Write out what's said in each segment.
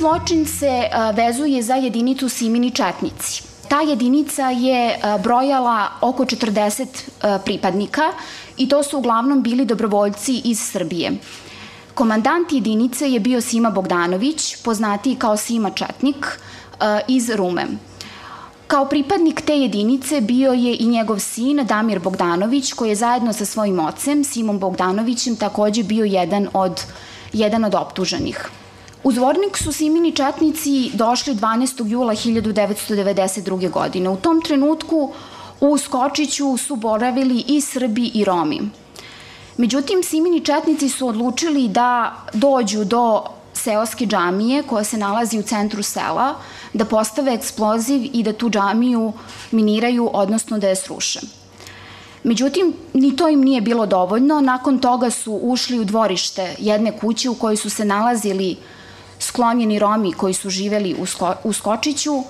Zločin se vezuje za jedinicu Simini Četnici. Ta jedinica je brojala oko 40 pripadnika i to su uglavnom bili dobrovoljci iz Srbije. Komandant jedinice je bio Sima Bogdanović, poznatiji kao Sima Četnik, iz Rume. Kao pripadnik te jedinice bio je i njegov sin Damir Bogdanović, koji je zajedno sa svojim ocem, Simom Bogdanovićem, takođe bio jedan od, jedan od optuženih. U Zvornik su Simini četnici došli 12. jula 1992. godine. U tom trenutku u Skočiću su boravili i Srbi i Romi. Međutim, Simini četnici su odlučili da dođu do seoske džamije koja se nalazi u centru sela, da postave eksploziv i da tu džamiju miniraju, odnosno da je sruše. Međutim, ni to im nije bilo dovoljno. Nakon toga su ušli u dvorište jedne kuće u kojoj su se nalazili sklonjeni Romi koji su živeli u, Sko u Skočiću,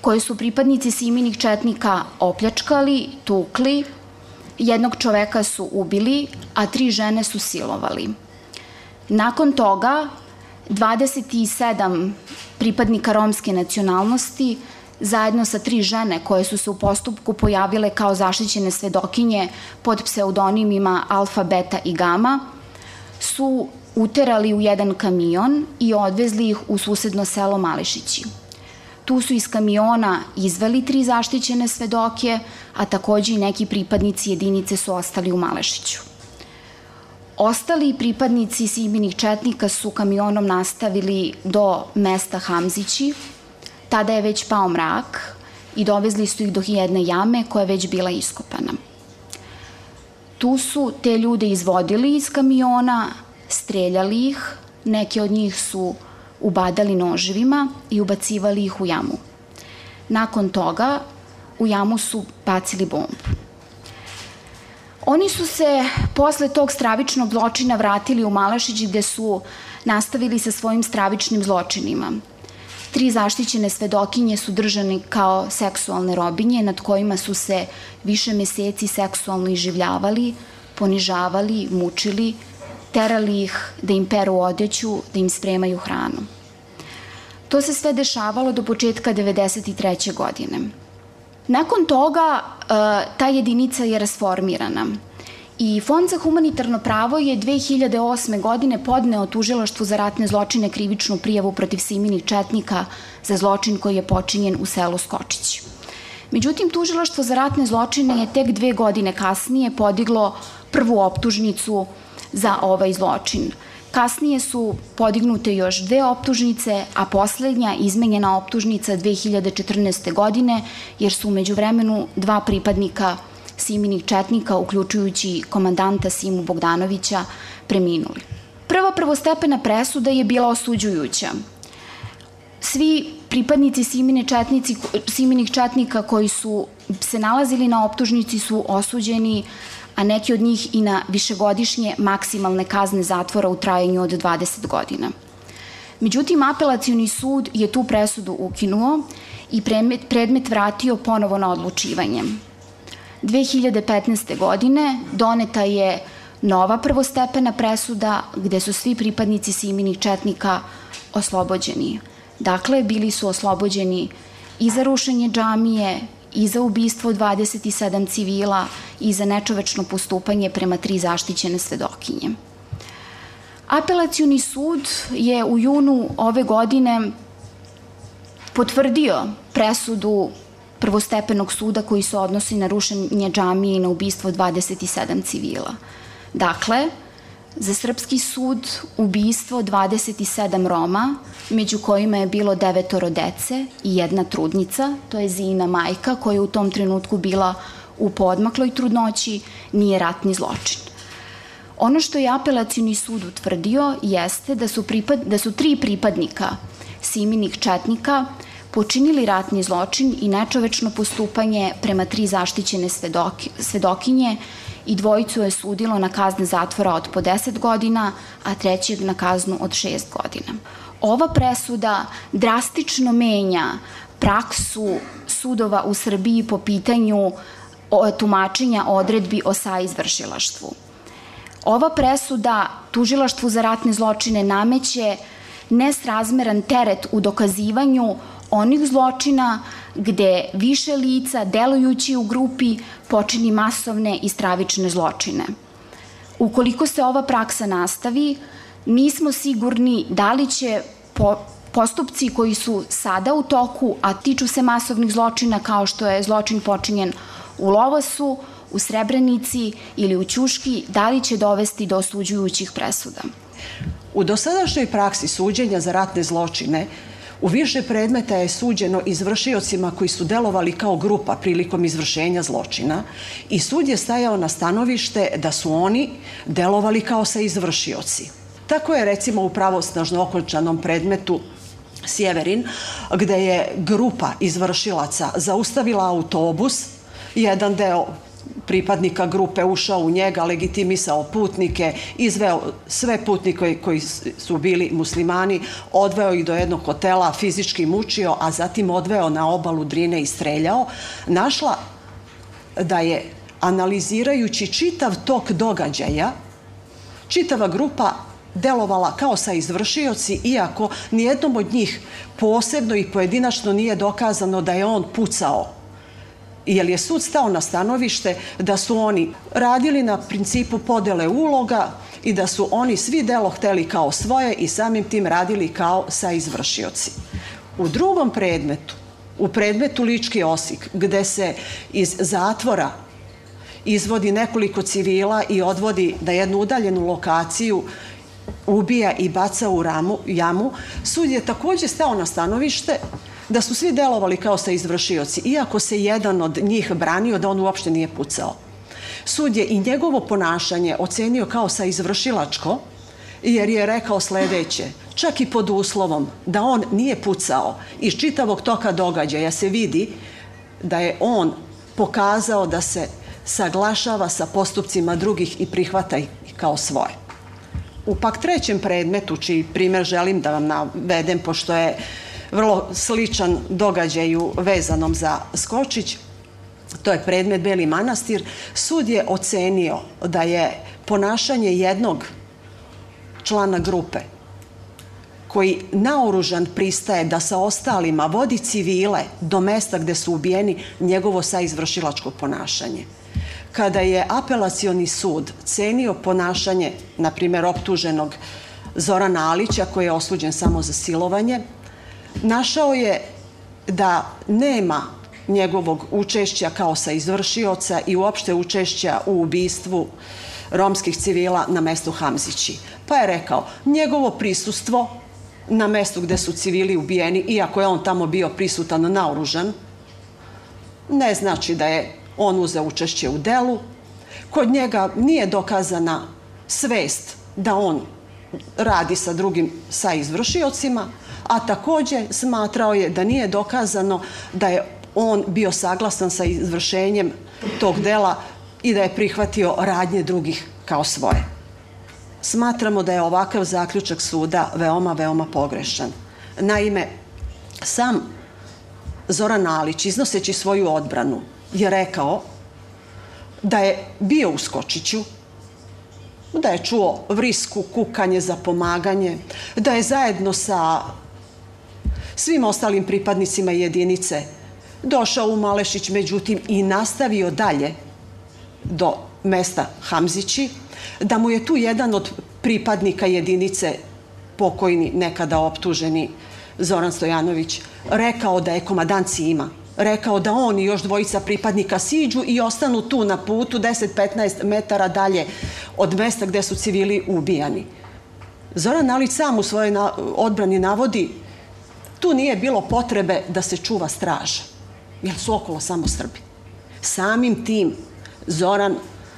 koje su pripadnici Siminih četnika opljačkali, tukli, jednog čoveka su ubili, a tri žene su silovali. Nakon toga 27 pripadnika romske nacionalnosti zajedno sa tri žene koje su se u postupku pojavile kao zaštićene svedokinje pod pseudonimima Alfa, Beta i Gama, su uterali u jedan kamion i odvezli ih u susedno selo Mališići. Tu su iz kamiona izveli tri zaštićene svedoke, a takođe i neki pripadnici jedinice su ostali u Malešiću. Ostali pripadnici Sibinih četnika su kamionom nastavili do mesta Hamzići. Tada je već pao mrak i dovezli su ih do jedne jame koja je već bila iskopana. Tu su te ljude izvodili iz kamiona, streljali ih, neke od njih su ubadali noževima i ubacivali ih u jamu. Nakon toga u jamu su bacili bombu. Oni su se posle tog stravičnog zločina vratili u Malešić gde su nastavili sa svojim stravičnim zločinima. Tri zaštićene svedokinje su držane kao seksualne robinje nad kojima su se više meseci seksualno iživljavali, ponižavali, mučili, terali ih da im peru odeću, da im spremaju hranu. To se sve dešavalo do početka 93. godine. Nakon toga e, ta jedinica je rasformirana i Fond za humanitarno pravo je 2008. godine podneo tužilaštvu za ratne zločine krivičnu prijavu protiv Siminih četnika za zločin koji je počinjen u selu Skočić. Međutim, tužilaštvo za ratne zločine je tek dve godine kasnije podiglo prvu optužnicu za ovaj zločin – Kasnije su podignute još dve optužnice, a poslednja izmenjena optužnica 2014. godine, jer su umeđu vremenu dva pripadnika Siminih četnika, uključujući komandanta Simu Bogdanovića, preminuli. Prva prvostepena presuda je bila osuđujuća. Svi pripadnici Simine četnici, Siminih četnika koji su se nalazili na optužnici su osuđeni a neki od njih i na višegodišnje maksimalne kazne zatvora u trajanju od 20 godina. Međutim, apelacioni sud je tu presudu ukinuo i predmet, predmet vratio ponovo na odlučivanje. 2015. godine doneta je nova prvostepena presuda gde su svi pripadnici Siminih četnika oslobođeni. Dakle, bili su oslobođeni i za rušenje džamije i za ubistvo 27 civila i za nečovečno postupanje prema tri zaštićene svedokinje. Apelacioni sud je u junu ove godine potvrdio presudu prvostepenog suda koji se odnosi na rušenje džamije i na ubistvo 27 civila. Dakle, Za srpski sud ubistvo 27 Roma, među kojima je bilo devetoro dece i jedna trudnica, to je Zina majka koja je u tom trenutku bila u podmakloj trudnoći, nije ratni zločin. Ono što je apelacijni sud utvrdio jeste da su, pripad, da su tri pripadnika Siminih četnika počinili ratni zločin i nečovečno postupanje prema tri zaštićene svedoki, svedokinje i dvojicu je sudilo na kazne zatvora od po 10 godina, a trećeg na kaznu od 6 godina. Ova presuda drastično menja praksu sudova u Srbiji po pitanju tumačenja odredbi o saizvršilaštvu. Ova presuda tužilaštvu za ratne zločine nameće nesrazmeran teret u dokazivanju onih zločina gde više lica, delujući u grupi, počini masovne i stravične zločine. Ukoliko se ova praksa nastavi, nismo sigurni da li će po, postupci koji su sada u toku, a tiču se masovnih zločina kao što je zločin počinjen u Lovasu, u Srebrenici ili u Ćuški, da li će dovesti do osuđujućih presuda? U dosadašnjoj praksi suđenja za ratne zločine U više predmeta je suđeno izvršiocima koji su delovali kao grupa prilikom izvršenja zločina i sud je stajao na stanovište da su oni delovali kao sa izvršioci. Tako je recimo u pravosnažno okončanom predmetu Sjeverin, gde je grupa izvršilaca zaustavila autobus, jedan deo pripadnika grupe ušao u njega, legitimisao putnike, izveo sve putnike koji su bili muslimani, odveo ih do jednog hotela, fizički mučio, a zatim odveo na obalu Drine i streljao, našla da je analizirajući čitav tok događaja, čitava grupa delovala kao sa izvršioci, iako nijednom od njih posebno i pojedinačno nije dokazano da je on pucao jer je sud stao na stanovište da su oni radili na principu podele uloga i da su oni svi delo hteli kao svoje i samim tim radili kao sa izvršioci. U drugom predmetu, u predmetu Lički Osik, gde se iz zatvora izvodi nekoliko civila i odvodi na jednu udaljenu lokaciju ubija i baca u ramu, jamu, sud je takođe stao na stanovište da su svi delovali kao sa izvršioci, iako se jedan od njih branio da on uopšte nije pucao. Sud je i njegovo ponašanje ocenio kao sa izvršilačko, jer je rekao sledeće, čak i pod uslovom da on nije pucao, iz čitavog toka događaja se vidi da je on pokazao da se saglašava sa postupcima drugih i prihvata ih kao svoje. U pak trećem predmetu, čiji primer želim da vam navedem, pošto je vrlo sličan događaju vezanom za Skočić, to je predmet Beli manastir, sud je ocenio da je ponašanje jednog člana grupe koji naoružan pristaje da sa ostalima vodi civile do mesta gde su ubijeni njegovo saizvršilačko ponašanje. Kada je apelacioni sud cenio ponašanje, na primjer, optuženog Zorana Alića, koji je osuđen samo za silovanje, našao je da nema njegovog učešća kao sa izvršioca i uopšte učešća u ubistvu romskih civila na mestu Hamzići. Pa je rekao, njegovo prisustvo na mestu gde su civili ubijeni, iako je on tamo bio prisutan naoružan, ne znači da je on uzeo učešće u delu. Kod njega nije dokazana svest da on radi sa drugim sa izvršiocima, a takođe smatrao je da nije dokazano da je on bio saglasan sa izvršenjem tog dela i da je prihvatio radnje drugih kao svoje. Smatramo da je ovakav zaključak suda veoma, veoma pogrešan. Naime, sam Zoran Alić, iznoseći svoju odbranu, je rekao da je bio u Skočiću, da je čuo vrisku, kukanje za pomaganje, da je zajedno sa svim ostalim pripadnicima jedinice došao u Malešić, međutim i nastavio dalje do mesta Hamzići, da mu je tu jedan od pripadnika jedinice pokojni, nekada optuženi Zoran Stojanović, rekao da je komadanci ima. Rekao da on i još dvojica pripadnika siđu i ostanu tu na putu 10-15 metara dalje od mesta gde su civili ubijani. Zoran Nalić sam u svojoj odbrani navodi tu nije bilo potrebe da se čuva straža, jer su okolo samo Srbi. Samim tim Zoran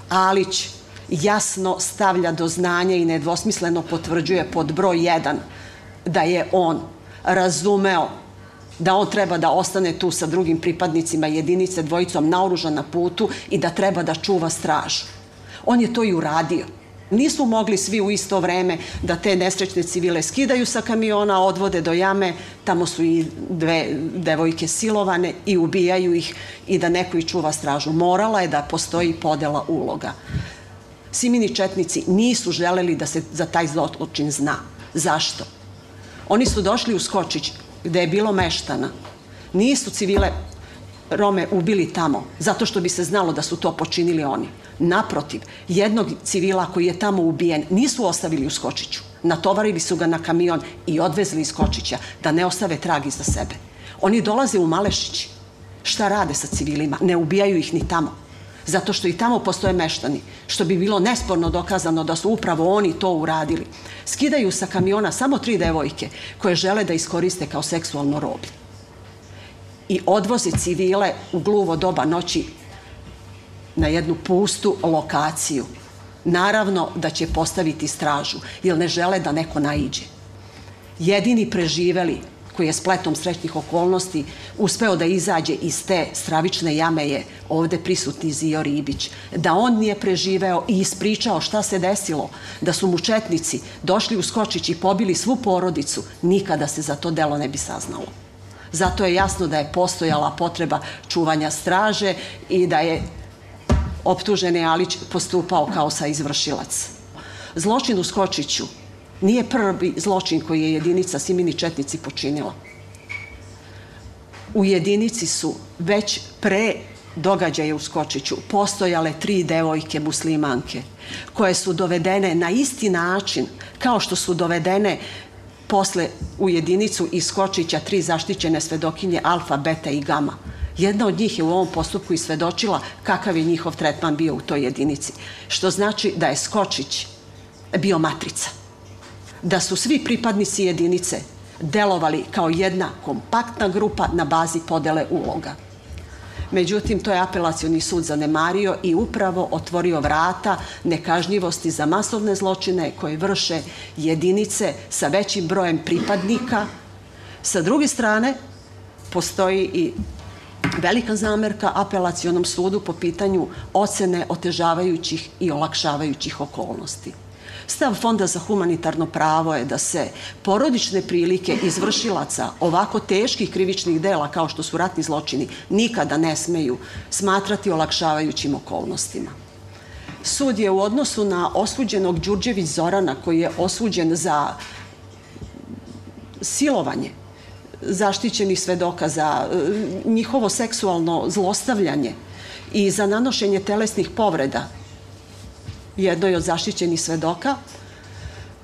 Alić jasno stavlja do znanja i nedvosmisleno potvrđuje pod broj 1 da je on razumeo da on treba da ostane tu sa drugim pripadnicima jedinice dvojicom naoružan na putu i da treba da čuva stražu. On je to i uradio. Nisu mogli svi u isto vreme da te nesrećne civile skidaju sa kamiona, odvode do jame, tamo su i dve devojke silovane i ubijaju ih i da neko i čuva stražu. Morala je da postoji podela uloga. Simini četnici nisu želeli da se za taj zločin zna. Zašto? Oni su došli u Skočić gde je bilo meštana. Nisu civile Rome ubili tamo, zato što bi se znalo da su to počinili oni. Naprotiv, jednog civila koji je tamo ubijen nisu ostavili u Skočiću. Natovarili su ga na kamion i odvezli iz Skočića da ne ostave trag iza sebe. Oni dolaze u Malešići. Šta rade sa civilima? Ne ubijaju ih ni tamo. Zato što i tamo postoje meštani, što bi bilo nesporno dokazano da su upravo oni to uradili. Skidaju sa kamiona samo tri devojke koje žele da iskoriste kao seksualno roblje i odvozi civile u gluvo doba noći na jednu pustu lokaciju. Naravno da će postaviti stražu, jer ne žele da neko naiđe. Jedini preživeli koji je spletom srećnih okolnosti uspeo da izađe iz te stravične jame je ovde prisutni Zio Ribić. Da on nije preživeo i ispričao šta se desilo, da su mu četnici došli u Skočić i pobili svu porodicu, nikada se za to delo ne bi saznalo. Zato je jasno da je postojala potreba čuvanja straže i da je optuženi Alić postupao kao sa izvršilac. Zločin u Skočiću nije prvi zločin koji je jedinica Simini Četnici počinila. U jedinici su već pre događaje u Skočiću postojale tri devojke muslimanke koje su dovedene na isti način kao što su dovedene posle u jedinicu iz Skočića tri zaštićene svedokinje alfa, beta i gama. Jedna od njih je u ovom postupku i svedočila kakav je njihov tretman bio u toj jedinici. Što znači da je Skočić bio matrica. Da su svi pripadnici jedinice delovali kao jedna kompaktna grupa na bazi podele uloga. Međutim, to je apelacioni sud zanemario i upravo otvorio vrata nekažnjivosti za masovne zločine koje vrše jedinice sa većim brojem pripadnika. Sa druge strane, postoji i velika zamerka apelacionom sudu po pitanju ocene otežavajućih i olakšavajućih okolnosti. Stav Fonda za humanitarno pravo je da se porodične prilike izvršilaca ovako teških krivičnih dela kao što su ratni zločini nikada ne smeju smatrati olakšavajućim okolnostima. Sud je u odnosu na osuđenog Đurđević Zorana koji je osuđen za silovanje zaštićenih svedoka, za e, njihovo seksualno zlostavljanje i za nanošenje telesnih povreda jednoj od zaštićenih svedoka,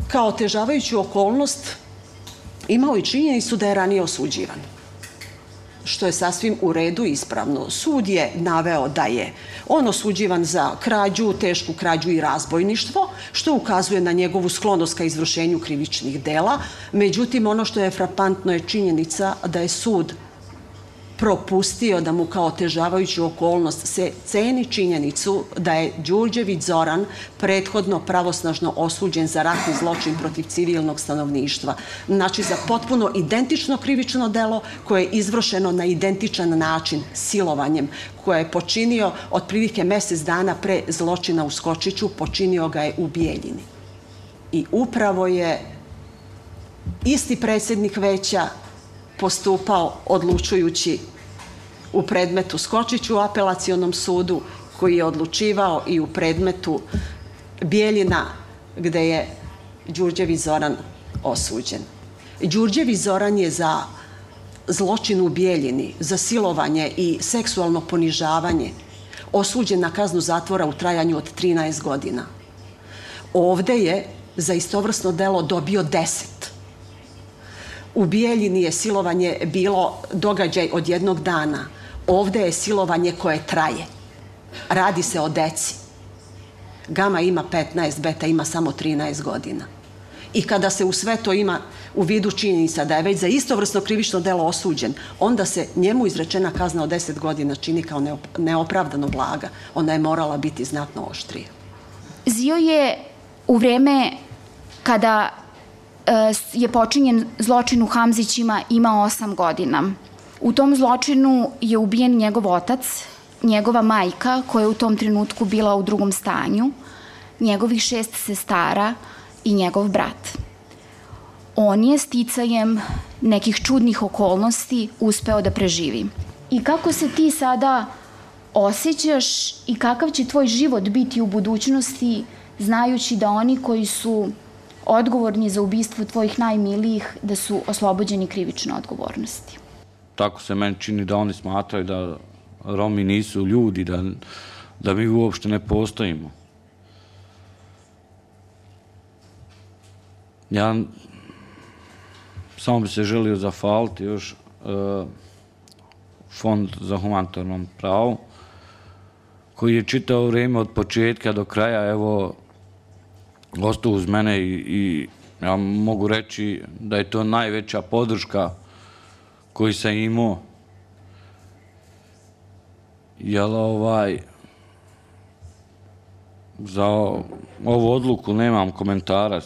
kao otežavajuću okolnost imao i činjenicu da je ranije osuđivan što je sasvim u redu ispravno. Sud je naveo da je on osuđivan za krađu, tešku krađu i razbojništvo, što ukazuje na njegovu sklonost ka izvršenju krivičnih dela. Međutim, ono što je frapantno je činjenica da je sud propustio da mu kao otežavajuću okolnost se ceni činjenicu da je Đurđević Zoran prethodno pravosnažno osuđen za ratni zločin protiv civilnog stanovništva. Znači za potpuno identično krivično delo koje je izvršeno na identičan način silovanjem koje je počinio otprilike mesec dana pre zločina u Skočiću, počinio ga je u Bijeljini. I upravo je isti predsednik veća postupao odlučujući u predmetu Skočić u apelacionom sudu koji je odlučivao i u predmetu Bijeljina gde je Đurđevi Zoran osuđen. Đurđevi Zoran je za zločin u Bijeljini, za silovanje i seksualno ponižavanje osuđen na kaznu zatvora u trajanju od 13 godina. Ovde je za istovrsno delo dobio 10. U Bijeljini je silovanje bilo događaj od jednog dana – Ovde je silovanje koje traje. Radi se o deci. Gama ima 15, beta ima samo 13 godina. I kada se u sve to ima u vidu činjenica da je već za istovrsno krivično delo osuđen, onda se njemu izrečena kazna od 10 godina čini kao neopravdano blaga. Ona je morala biti znatno oštrija. Zio je u vreme kada e, je počinjen zločin u Hamzićima imao 8 godina. U tom zločinu je ubijen njegov otac, njegova majka koja je u tom trenutku bila u drugom stanju, njegovih šest sestara i njegov brat. On je sticajem nekih čudnih okolnosti uspeo da preživi. I kako se ti sada osjećaš i kakav će tvoj život biti u budućnosti znajući da oni koji su odgovorni za ubistvo tvojih najmilijih da su oslobođeni krivične odgovornosti. Tako se meni čini da oni smatraju da Romi nisu ljudi, da, da mi uopšte ne postojimo. Ja samo bi se želio zafaliti još uh, Fond za humanitarnom pravu, koji je čitao vrijeme od početka do kraja, evo, ostao uz mene i, i ja mogu reći da je to najveća podrška koji sam imao. Jel ovaj, za ovu odluku nemam komentara,